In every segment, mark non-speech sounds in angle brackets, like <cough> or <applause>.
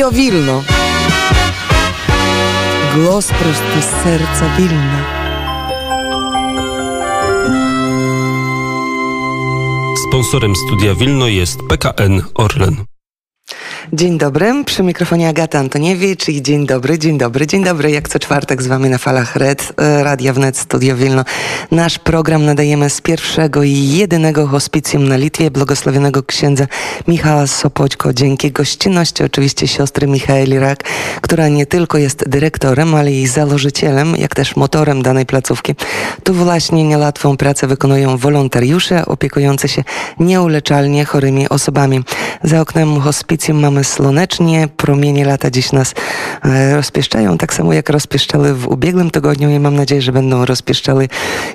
Studio Wilno. Głos prosty z serca Wilna. Sponsorem Studia Wilno jest PKN Orlen. Dzień dobry, przy mikrofonie Agata Antoniewicz i dzień dobry, dzień dobry, dzień dobry. Jak co czwartek z wami na falach Red, e, Radia Wnet, Studio Wilno. Nasz program nadajemy z pierwszego i jedynego hospicjum na Litwie, błogosławionego księdza Michała Sopoćko. Dzięki gościnności oczywiście siostry Michaeli Rak, która nie tylko jest dyrektorem, ale i założycielem, jak też motorem danej placówki. Tu właśnie niełatwą pracę wykonują wolontariusze opiekujący się nieuleczalnie chorymi osobami. Za oknem hospicjum mamy słonecznie, promienie lata dziś nas e, rozpieszczają, tak samo jak rozpieszczały w ubiegłym tygodniu i mam nadzieję, że będą rozpieszczały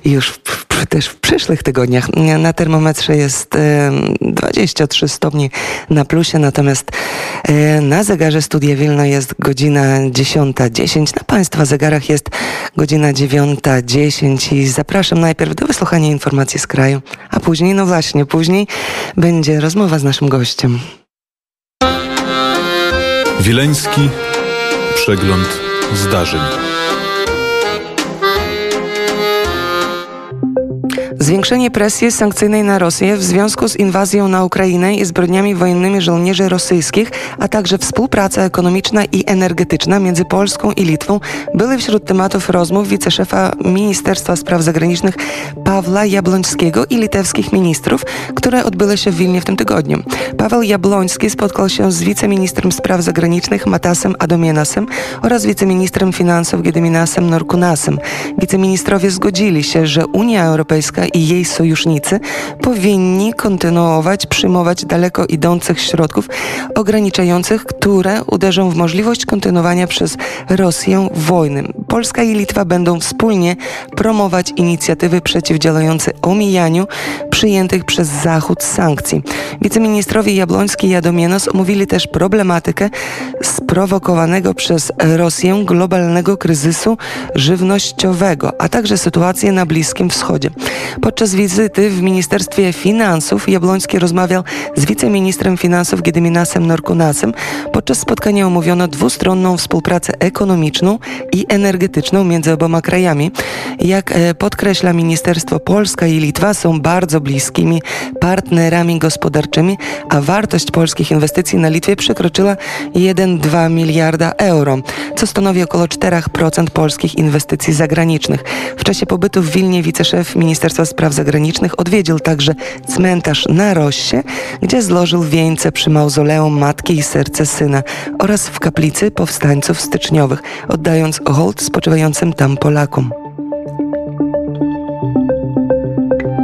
już w, też w przyszłych tygodniach. Na termometrze jest e, 23 stopni na plusie, natomiast e, na zegarze Studia Wilno jest godzina 10.10. Na Państwa zegarach jest godzina 9.10 i zapraszam najpierw do wysłuchania informacji z kraju, a później, no właśnie, później będzie rozmowa z naszym gościem. Wileński przegląd zdarzeń. Zwiększenie presji sankcyjnej na Rosję w związku z inwazją na Ukrainę i zbrodniami wojennymi żołnierzy rosyjskich, a także współpraca ekonomiczna i energetyczna między Polską i Litwą były wśród tematów rozmów wiceszefa Ministerstwa Spraw Zagranicznych Pawła Jabłońskiego i litewskich ministrów, które odbyły się w Wilnie w tym tygodniu. Paweł Jabłoński spotkał się z wiceministrem spraw zagranicznych Matasem Adomienasem oraz wiceministrem finansów Gedeminasem Norkunasem. Wiceministrowie zgodzili się, że Unia Europejska i jej sojusznicy powinni kontynuować przyjmować daleko idących środków ograniczających, które uderzą w możliwość kontynuowania przez Rosję wojny. Polska i Litwa będą wspólnie promować inicjatywy przeciwdziałające omijaniu przyjętych przez Zachód sankcji. Wiceministrowie Jabłoński i Adomienos omówili też problematykę sprowokowanego przez Rosję globalnego kryzysu żywnościowego, a także sytuację na Bliskim Wschodzie. Podczas wizyty w Ministerstwie Finansów Jabłoński rozmawiał z wiceministrem finansów Gedeminasem Norkunasem. Podczas spotkania omówiono dwustronną współpracę ekonomiczną i energetyczną między oboma krajami. Jak e, podkreśla Ministerstwo, Polska i Litwa są bardzo bliskimi partnerami gospodarczymi, a wartość polskich inwestycji na Litwie przekroczyła 1,2 miliarda euro, co stanowi około 4% polskich inwestycji zagranicznych. W czasie pobytu w Wilnie wiceszef Ministerstwa Spraw Zagranicznych odwiedził także cmentarz na Rossie, gdzie złożył wieńce przy mauzoleum Matki i Serce Syna oraz w kaplicy powstańców styczniowych, oddając hołd spoczywającym tam Polakom.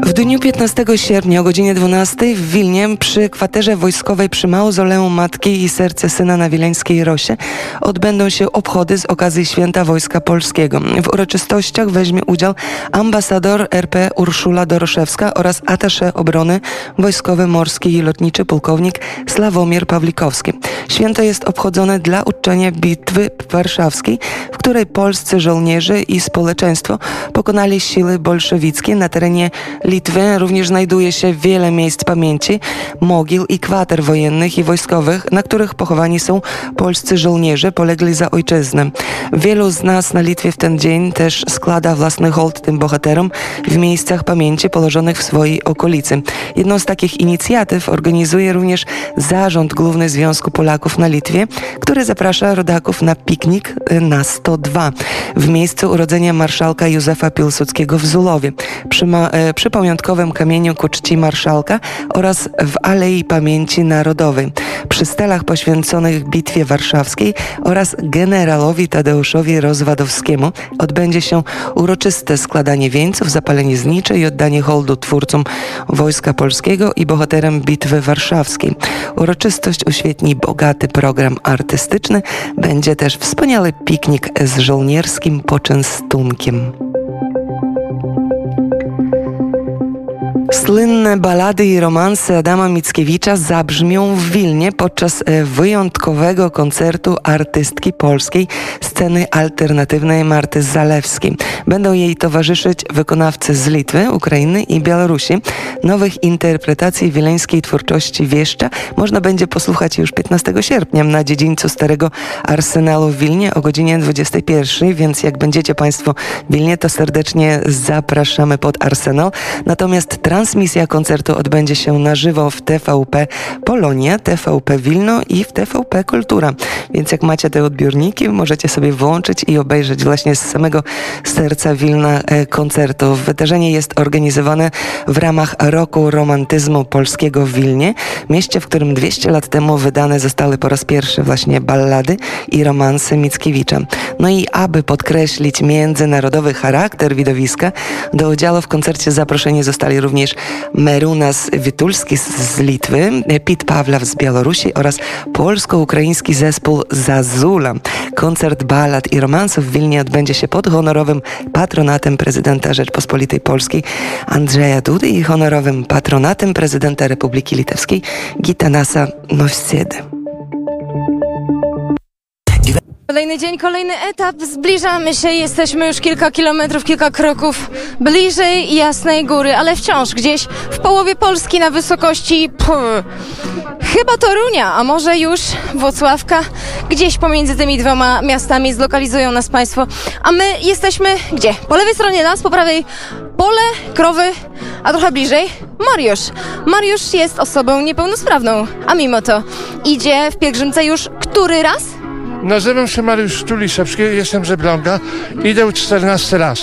W dniu 15 sierpnia o godzinie 12 w Wilnie przy kwaterze wojskowej przy mauzoleum Matki i Serce Syna na Wileńskiej Rosie odbędą się obchody z okazji Święta Wojska Polskiego. W uroczystościach weźmie udział ambasador RP Urszula Doroszewska oraz atasze obrony wojskowy morski i lotniczy pułkownik Sławomir Pawlikowski. Święto jest obchodzone dla uczczenia bitwy warszawskiej, w której polscy żołnierze i społeczeństwo pokonali siły bolszewickie na terenie Litwy również znajduje się wiele miejsc pamięci, mogił i kwater wojennych i wojskowych, na których pochowani są polscy żołnierze polegli za ojczyznę. Wielu z nas na Litwie w ten dzień też składa własny hołd tym bohaterom w miejscach pamięci położonych w swojej okolicy. Jedną z takich inicjatyw organizuje również Zarząd Główny Związku Polaków na Litwie, który zaprasza rodaków na piknik na 102 w miejscu urodzenia marszałka Józefa Piłsudskiego w Zulowie. Przy, e, przy pamiątkowym kamieniu ku czci marszałka oraz w Alei Pamięci Narodowej, przy stelach poświęconych Bitwie Warszawskiej oraz generalowi Tadeuszowi Rozwadowskiemu odbędzie się uroczyste składanie wieńców, zapalenie znicze i oddanie hołdu twórcom Wojska Polskiego i bohaterem Bitwy Warszawskiej. Uroczystość uświetni bogaty program artystyczny, będzie też wspaniały piknik z żołnierskim poczęstunkiem. Słynne balady i romanse Adama Mickiewicza zabrzmią w Wilnie podczas e, wyjątkowego koncertu artystki polskiej sceny alternatywnej Marty Zalewskiej. Będą jej towarzyszyć wykonawcy z Litwy, Ukrainy i Białorusi. Nowych interpretacji wileńskiej twórczości wieszcza można będzie posłuchać już 15 sierpnia na dziedzińcu Starego Arsenalu w Wilnie o godzinie 21, więc jak będziecie Państwo w Wilnie, to serdecznie zapraszamy pod Arsenal. Natomiast transmisja koncertu odbędzie się na żywo w TVP Polonia, TVP Wilno i w TVP Kultura. Więc jak macie te odbiorniki, możecie sobie włączyć i obejrzeć właśnie z samego serca Wilna e, koncertu. Wydarzenie jest organizowane w ramach Roku Romantyzmu Polskiego w Wilnie, mieście, w którym 200 lat temu wydane zostały po raz pierwszy właśnie ballady i romanse Mickiewicza. No i aby podkreślić międzynarodowy charakter widowiska, do udziału w koncercie zaproszeni zostali również Merunas Witulski z Litwy, Pit Pawlaw z Białorusi oraz polsko-ukraiński zespół Zazula. Koncert ballad i romansów w Wilnie odbędzie się pod honorowym patronatem prezydenta Rzeczpospolitej Polskiej Andrzeja Dudy i honorowym patronatem prezydenta Republiki Litewskiej Gitanasa Nowsiedy. Kolejny dzień, kolejny etap. Zbliżamy się, jesteśmy już kilka kilometrów, kilka kroków bliżej Jasnej Góry, ale wciąż gdzieś w połowie Polski na wysokości pff, chyba Torunia, a może już Włocławka. Gdzieś pomiędzy tymi dwoma miastami zlokalizują nas Państwo. A my jesteśmy gdzie? Po lewej stronie las, po prawej pole, krowy, a trochę bliżej Mariusz. Mariusz jest osobą niepełnosprawną, a mimo to idzie w pielgrzymce już który raz? Nazywam się Mariusz Tuliszewski, jestem z Elbląga. Idę 14 raz.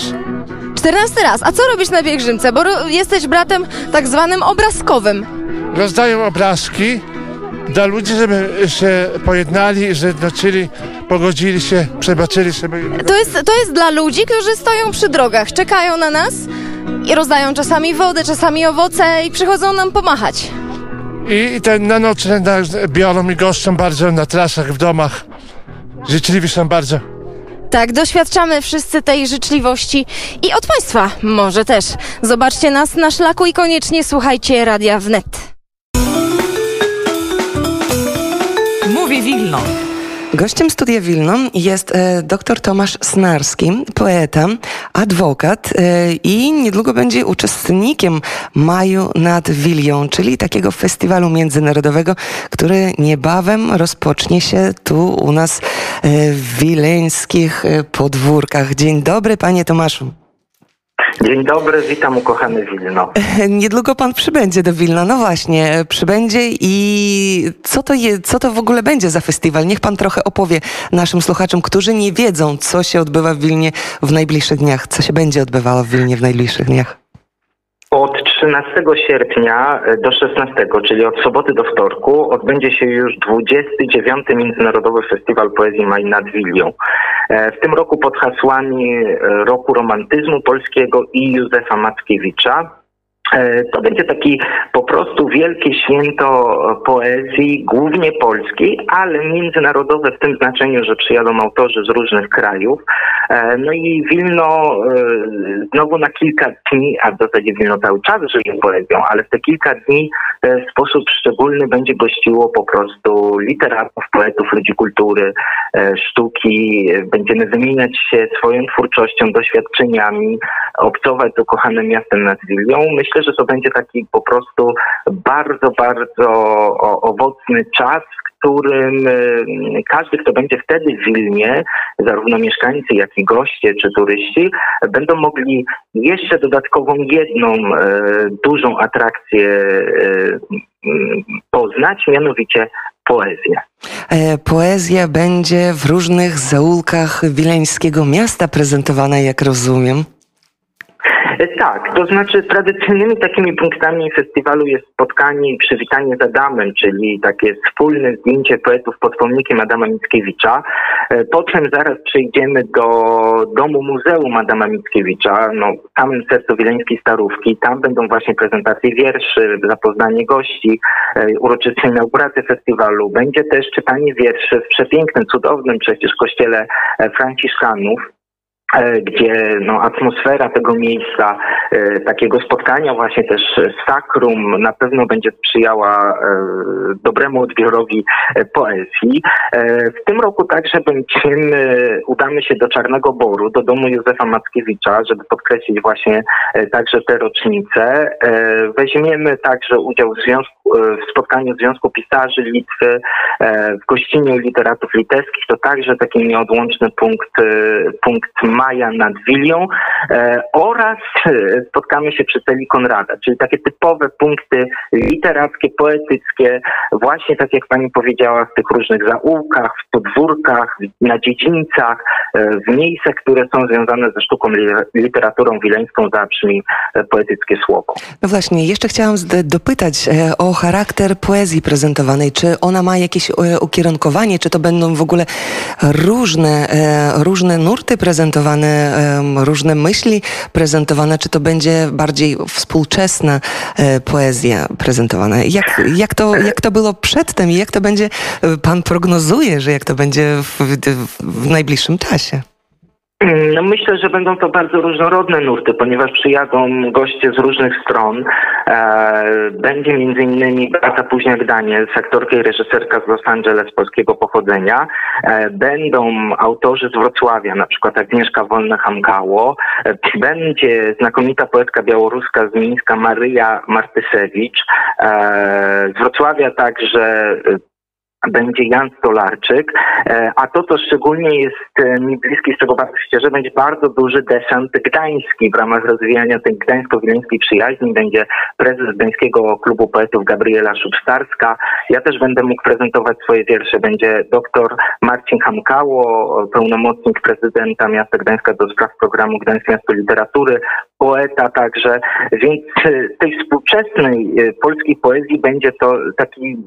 14 raz. A co robisz na pielgrzymce? Bo jesteś bratem tak zwanym obrazkowym. Rozdaję obrazki dla ludzi, żeby się pojednali, zjednoczyli, pogodzili się, przebaczyli sobie. To jest, to jest dla ludzi, którzy stoją przy drogach, czekają na nas i rozdają czasami wodę, czasami owoce i przychodzą nam pomachać. I te na noc biorą i goszczą bardzo na trasach, w domach. Życzliwi są bardzo. Tak, doświadczamy wszyscy tej życzliwości i od Państwa może też. Zobaczcie nas na szlaku i koniecznie słuchajcie Radia Wnet. Mówi Wilno. Gościem Studia Wilno jest e, dr Tomasz Snarski, poeta, adwokat e, i niedługo będzie uczestnikiem Maju nad Wilią, czyli takiego festiwalu międzynarodowego, który niebawem rozpocznie się tu u nas e, w wileńskich podwórkach. Dzień dobry, panie Tomaszu. Dzień dobry, witam ukochany Wilno. <laughs> Niedługo pan przybędzie do Wilna. No właśnie, przybędzie i co to, je, co to w ogóle będzie za festiwal? Niech pan trochę opowie naszym słuchaczom, którzy nie wiedzą, co się odbywa w Wilnie w najbliższych dniach, co się będzie odbywało w Wilnie w najbliższych dniach. Od 13 sierpnia do 16, czyli od soboty do wtorku, odbędzie się już 29. Międzynarodowy Festiwal Poezji Maj nad Wilią. E, W tym roku pod hasłami e, Roku Romantyzmu Polskiego i Józefa Mackiewicza. E, To będzie taki po prostu wielkie święto poezji, głównie polskiej, ale międzynarodowe w tym znaczeniu, że przyjadą autorzy z różnych krajów. E, No i Wilno e, znowu na kilka dni, a w zasadzie Wilno cały czas żyje poezją, ale w te kilka dni w sposób szczególny będzie gościło po prostu literatów, poetów, ludzi kultury, sztuki. Będziemy wymieniać się swoją twórczością, doświadczeniami, obcować z ukochanym miastem nad Wilią. Myślę, że to będzie taki po prostu bardzo, bardzo owocny czas, w którym e, każdy, kto będzie wtedy w Wilnie, zarówno mieszkańcy, jak i goście czy turyści, będą mogli jeszcze dodatkową jedną e, dużą atrakcję e, m, poznać, mianowicie poezję. E, Poezja będzie w różnych zaułkach wileńskiego miasta prezentowana, jak rozumiem. E, Tak, to znaczy tradycyjnymi takimi punktami festiwalu jest spotkanie i przywitanie z Adamem, czyli takie wspólne zdjęcie poetów pod pomnikiem Adama Mickiewicza. E, Potem zaraz przejdziemy do domu Muzeum Adama Mickiewicza, no, w samym sercu Wileńskiej Starówki. Tam będą właśnie prezentacje wierszy, zapoznanie gości, e, uroczyste inauguracje festiwalu. Będzie też czytanie wierszy w przepięknym, cudownym przecież kościele Franciszkanów. E, gdzie no, atmosfera tego miejsca, e, takiego spotkania właśnie też sakrum na pewno będzie sprzyjała e, dobremu odbiorowi e, poezji. E, w tym roku także będziemy, udamy się do Czarnego Boru, do domu Józefa Mackiewicza, żeby podkreślić właśnie e, także tę rocznicę. E, weźmiemy także udział w, związku, w spotkaniu Związku Pisarzy Litwy, w gościniu literatów litewskich. To także taki nieodłączny punkt, punkt maja nad Wilią e, oraz e, spotkamy się przy celi Konrada, czyli takie typowe punkty literackie, poetyckie, właśnie tak jak pani powiedziała, w tych różnych zaułkach, w podwórkach, na dziedzińcach, e, w miejscach, które są związane ze sztuką li- literaturą wileńską, zabrzmi poetyckie słowo. No właśnie, jeszcze chciałam dopytać o charakter poezji prezentowanej. Czy ona ma jakieś ukierunkowanie, czy to będą w ogóle różne, różne nurty prezentowane, em, różne myśli prezentowane, czy to będzie bardziej współczesna e, poezja prezentowana? Jak, jak, to, jak to było przedtem i jak to będzie, e, pan prognozuje, że jak to będzie w, w, w najbliższym czasie? <clears throat> No myślę, że będą to bardzo różnorodne nurty, ponieważ przyjadą goście z różnych stron. E, będzie między innymi Beata Późniak-Daniel, aktorka i reżyserka z Los Angeles polskiego pochodzenia. E, będą autorzy z Wrocławia, na przykład Agnieszka Wolna-Hamkało. E, będzie znakomita poetka białoruska z Mińska Maryja Martysewicz. Z Wrocławia także będzie Jan Stolarczyk, e, a to, co szczególnie jest e, mi bliskie, z czego bardzo się cieszę, będzie bardzo duży desant gdański w ramach rozwijania tej gdańsko-wileńskiej przyjaźni. Będzie prezes Gdańskiego Klubu Poetów Gabriela Szubstarska. Ja też będę mógł prezentować swoje wiersze. Będzie doktor Marcin Hamkało, pełnomocnik prezydenta miasta Gdańska do spraw programu Gdańskie Miasto Literatury, poeta także, więc e, tej współczesnej polskiej poezji będzie to taki,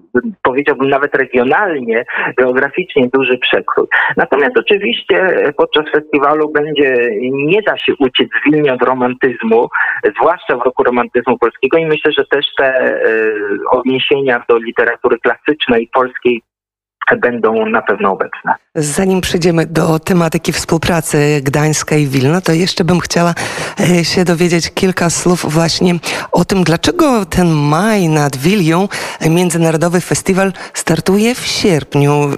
powiedziałbym nawet regionalnie, geograficznie duży przekrój. Natomiast oczywiście podczas festiwalu będzie, nie da się uciec z Wilnia od romantyzmu, zwłaszcza w roku romantyzmu polskiego i myślę, że też te e, odniesienia do literatury klasycznej polskiej będą na pewno obecne. Zanim przejdziemy do tematyki współpracy Gdańska i Wilna, to jeszcze bym chciała e, się dowiedzieć kilka słów właśnie o tym, dlaczego ten maj nad Wilią, Międzynarodowy Festiwal, startuje w sierpniu, e,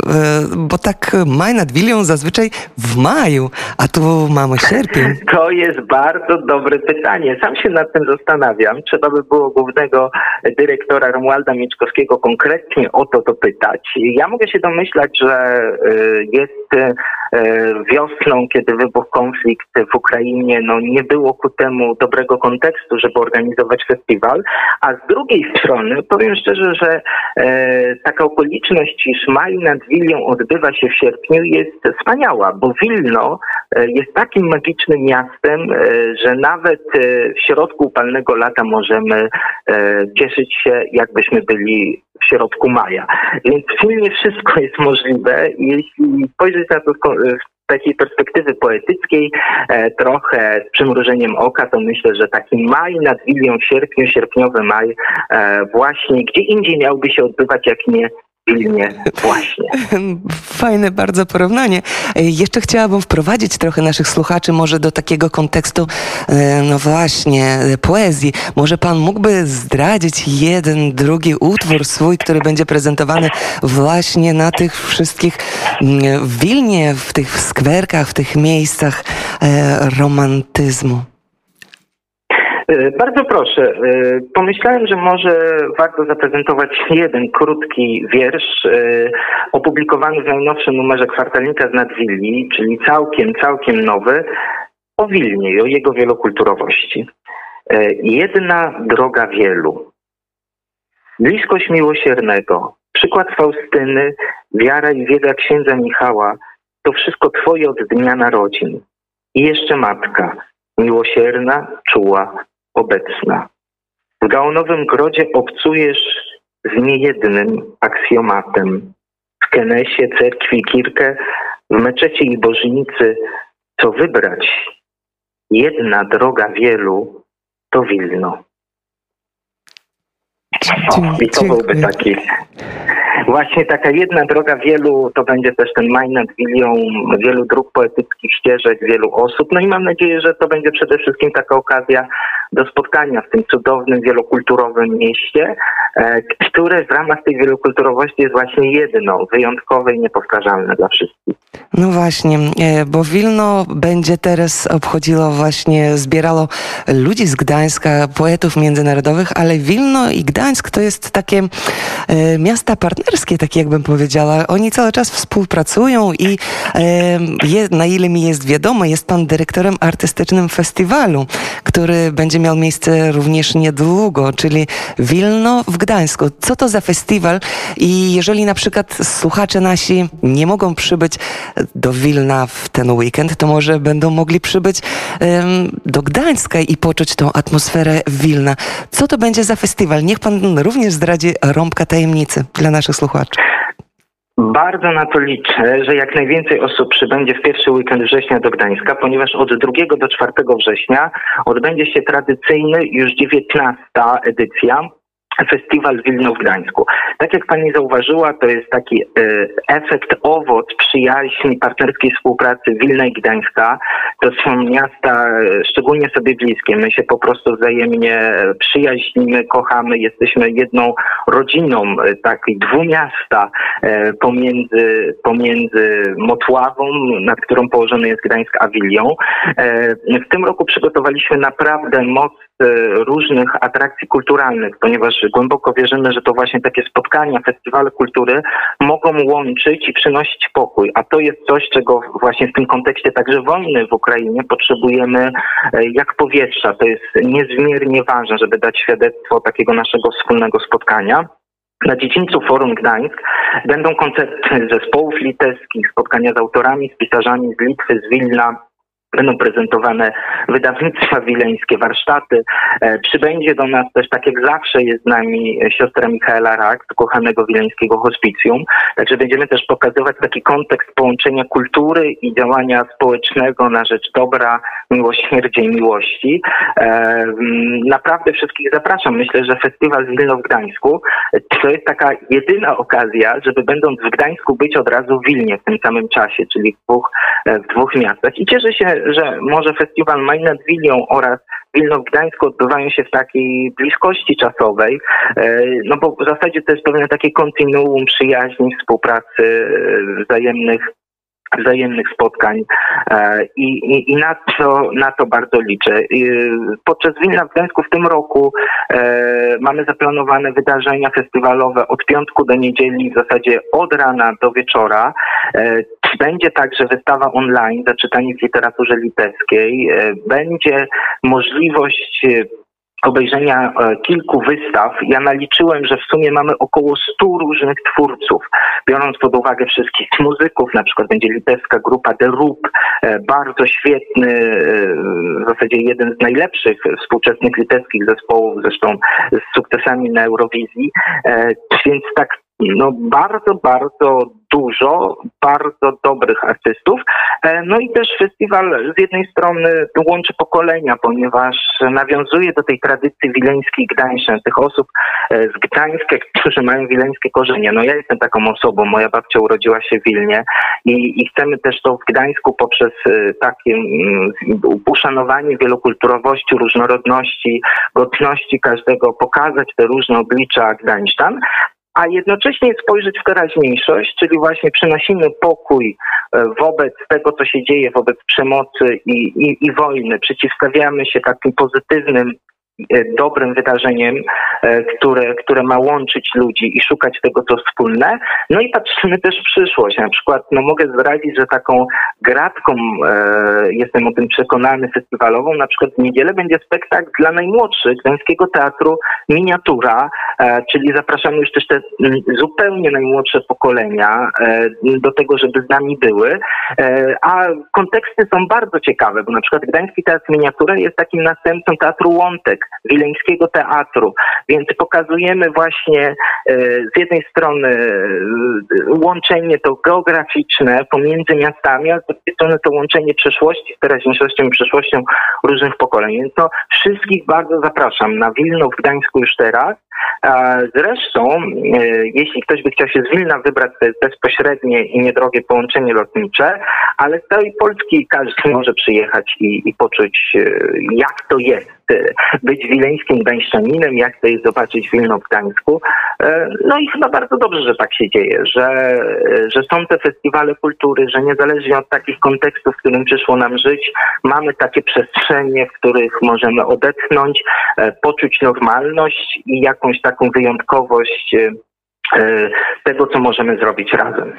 bo tak maj nad Wilią zazwyczaj w maju, a tu mamy sierpień. <laughs> To jest bardzo dobre pytanie. Sam się nad tym zastanawiam. Trzeba by było głównego dyrektora Romualda Mieczkowskiego konkretnie o to dopytać. Ja mogę się domyślać, że y, jest y, wiosną, kiedy wybuchł konflikt w Ukrainie, no nie było ku temu dobrego kontekstu, żeby organizować festiwal, a z drugiej strony powiem szczerze, że e, taka okoliczność, iż maj nad Wilią odbywa się w sierpniu jest wspaniała, bo Wilno e, jest takim magicznym miastem, e, że nawet e, w środku upalnego lata możemy e, cieszyć się, jakbyśmy byli w środku maja. Więc w filmie wszystko jest możliwe jeśli spojrzeć na to z takiej perspektywy poetyckiej, e, trochę z przymrużeniem oka, to myślę, że taki maj nad Wilią, sierpniu, sierpniowy maj, e, właśnie gdzie indziej miałby się odbywać, jak nie właśnie. <laughs> Fajne bardzo porównanie. E, Jeszcze chciałabym wprowadzić trochę naszych słuchaczy może do takiego kontekstu, e, no właśnie, e, poezji. Może pan mógłby zdradzić jeden, drugi utwór swój, który będzie prezentowany właśnie na tych wszystkich mm, w Wilnie, w tych skwerkach, w tych miejscach romantyzmu. E, Bardzo proszę. E, Pomyślałem, że może warto zaprezentować jeden krótki wiersz e, opublikowany w najnowszym numerze kwartalnika z Nadwilli, czyli całkiem, całkiem nowy, o Wilnie i o jego wielokulturowości. Jedna droga wielu. Bliskość miłosiernego, przykład Faustyny, wiara i wiedza księdza Michała, to wszystko twoje od dnia narodzin. I jeszcze matka, miłosierna, czuła, obecna. W gaonowym grodzie obcujesz z niejednym aksjomatem. W Kenesie, cerkwi, kirkę, w meczecie i bożnicy, co wybrać? Jedna droga wielu to Wilno. Dziękuję. taki Właśnie taka jedna droga wielu, to będzie też ten maj nad Wilią, wielu dróg poetyckich ścieżek, wielu osób. No i mam nadzieję, że to będzie przede wszystkim taka okazja do spotkania w tym cudownym, wielokulturowym mieście, e, które w ramach tej wielokulturowości jest właśnie jedno, wyjątkowe i niepowtarzalne dla wszystkich. No właśnie, e, bo Wilno będzie teraz obchodziło właśnie, zbierało ludzi z Gdańska, poetów międzynarodowych, ale Wilno i Gdańsk to jest takie e, miasta partnerskie, tak jakbym powiedziała. Oni cały czas współpracują i je, na ile mi jest wiadomo, jest pan dyrektorem artystycznym festiwalu, który będzie miał miejsce również niedługo, czyli Wilno w Gdańsku. Co to za festiwal i jeżeli na przykład słuchacze nasi nie mogą przybyć do Wilna w ten weekend, to może będą mogli przybyć do Gdańska i poczuć tą atmosferę Wilna. Co to będzie za festiwal? Niech pan również zdradzi rąbka tajemnicy dla naszych słuchaczy. Bardzo na to liczę, że jak najwięcej osób przybędzie w pierwszy weekend września do Gdańska, ponieważ od 2 do 4 września odbędzie się tradycyjny już 19 edycja Festiwal Wilno w Gdańsku. Tak jak pani zauważyła, to jest taki e, efekt, owoc przyjaźni, partnerskiej współpracy Wilna i Gdańska. To są miasta e, szczególnie sobie bliskie. My się po prostu wzajemnie przyjaźnimy, kochamy, jesteśmy jedną rodziną e, takiej dwumiasta e, pomiędzy, pomiędzy Motławą, nad którą położony jest Gdańsk, a Wilią. E, w tym roku przygotowaliśmy naprawdę moc różnych atrakcji kulturalnych, ponieważ głęboko wierzymy, że to właśnie takie spotkania, festiwale kultury mogą łączyć i przynosić pokój. A to jest coś, czego właśnie w tym kontekście także wojny w Ukrainie potrzebujemy e, jak powietrza. To jest niezmiernie ważne, żeby dać świadectwo takiego naszego wspólnego spotkania. Na dziedzińcu Forum Gdańsk będą koncerty zespołów litewskich, spotkania z autorami, z pisarzami z Litwy, z Wilna, Będą prezentowane wydawnictwa wileńskie, warsztaty. E, przybędzie do nas też, tak jak zawsze, jest z nami siostra Michaela Rak, kochanego wileńskiego hospicjum. Także będziemy też pokazywać taki kontekst połączenia kultury i działania społecznego na rzecz dobra, miłosierdzia i miłości. E, naprawdę wszystkich zapraszam. Myślę, że festiwal Wilno w Gdańsku e, to jest taka jedyna okazja, żeby będąc w Gdańsku być od razu w Wilnie w tym samym czasie, czyli w dwóch, e, w dwóch miastach. I cieszę się, że może festiwal Maj nad Wilią oraz Wilno w Gdańsku odbywają się w takiej bliskości czasowej, e, no bo w zasadzie to jest pewne takie kontinuum przyjaźni, współpracy, e, wzajemnych wzajemnych spotkań e, i, i, i na, to, na to bardzo liczę. Podczas Wilna w Gdańsku w tym roku mamy zaplanowane wydarzenia festiwalowe od piątku do niedzieli, w zasadzie od rana do wieczora. Będzie także wystawa online zaczytanie w literaturze litewskiej. E, Będzie możliwość e, obejrzenia e, kilku wystaw. Ja naliczyłem, że w sumie mamy około 100 różnych twórców, biorąc pod uwagę wszystkich muzyków, na przykład będzie litewska grupa The e, bardzo świetny, w zasadzie jeden z najlepszych współczesnych litewskich zespołów, zresztą z sukcesami na Eurowizji, więc tak no bardzo, bardzo dużo bardzo dobrych artystów. E, No i też festiwal z jednej strony łączy pokolenia, ponieważ nawiązuje do tej tradycji wileńskiej Gdańszczan, tych osób e, z Gdańska, którzy mają wileńskie korzenie. No ja jestem taką osobą, moja babcia urodziła się w Wilnie i, i chcemy też to w Gdańsku poprzez e, takie mm, uszanowanie wielokulturowości, różnorodności, godności każdego pokazać te różne oblicza Gdańszczan, a jednocześnie spojrzeć w teraźniejszość, czyli właśnie przynosimy pokój e, wobec tego, co się dzieje, wobec przemocy i, i, i wojny. Przeciwstawiamy się takim pozytywnym, dobrym wydarzeniem, e, które, które ma łączyć ludzi i szukać tego, co wspólne. No i patrzymy też w przyszłość. Na przykład no mogę zdradzić, że taką gratką, e, jestem o tym przekonany, festiwalową, na przykład w niedzielę będzie spektakl dla najmłodszych Gdańskiego Teatru Miniatura, e, czyli zapraszamy już też te mm, zupełnie najmłodsze pokolenia e, do tego, żeby z nami były. E, a konteksty są bardzo ciekawe, bo na przykład Gdański Teatr Miniatura jest takim następcą Teatru Łątek, Wileńskiego Teatru, więc pokazujemy właśnie e, z jednej strony e, łączenie to geograficzne pomiędzy miastami, a z drugiej strony to łączenie przeszłości z teraźniejszością i przyszłością różnych pokoleń. Więc no, wszystkich bardzo zapraszam na Wilno w Gdańsku już teraz. Zresztą, e, jeśli ktoś by chciał się z Wilna wybrać, to jest bezpośrednie i niedrogie połączenie lotnicze, ale z całej Polski każdy może przyjechać i, i poczuć, jak to jest być wileńskim gdańszczaninem, jak to jest zobaczyć Wilno w Gdańsku. E, No i chyba bardzo dobrze, że tak się dzieje, że, e, że są te festiwale kultury, że niezależnie od takich kontekstów, w którym przyszło nam żyć, mamy takie przestrzenie, w których możemy odetchnąć, e, poczuć normalność i jakąś taką wyjątkowość tego, co możemy zrobić razem.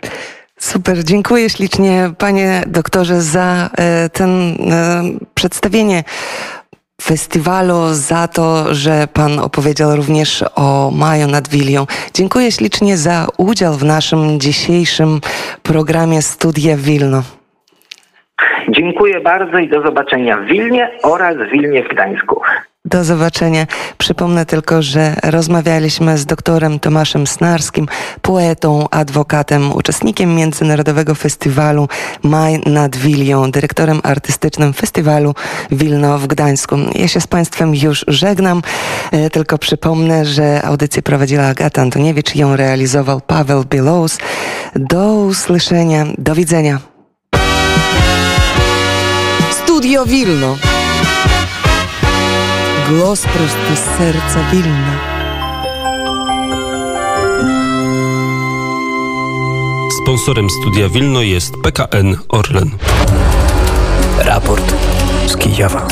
Super, dziękuję ślicznie panie doktorze za ten przedstawienie festiwalu, za to, że pan opowiedział również o Maju nad Wilią. Dziękuję ślicznie za udział w naszym dzisiejszym programie Studia Wilno. Dziękuję bardzo i do zobaczenia w Wilnie oraz w Wilnie w Gdańsku. Do zobaczenia. Przypomnę tylko, że rozmawialiśmy z doktorem Tomaszem Snarskim, poetą, adwokatem, uczestnikiem Międzynarodowego Festiwalu Maj nad Wilią, dyrektorem artystycznym Festiwalu Wilno w Gdańsku. Ja się z Państwem już żegnam, e, tylko przypomnę, że audycję prowadziła Agata Antoniewicz, ją realizował Paweł Bielous. Do usłyszenia, do widzenia. Studio Wilno. Głos prosto z serca Wilna. Sponsorem studia Wilno jest PKN Orlen. Raport z Kijowa.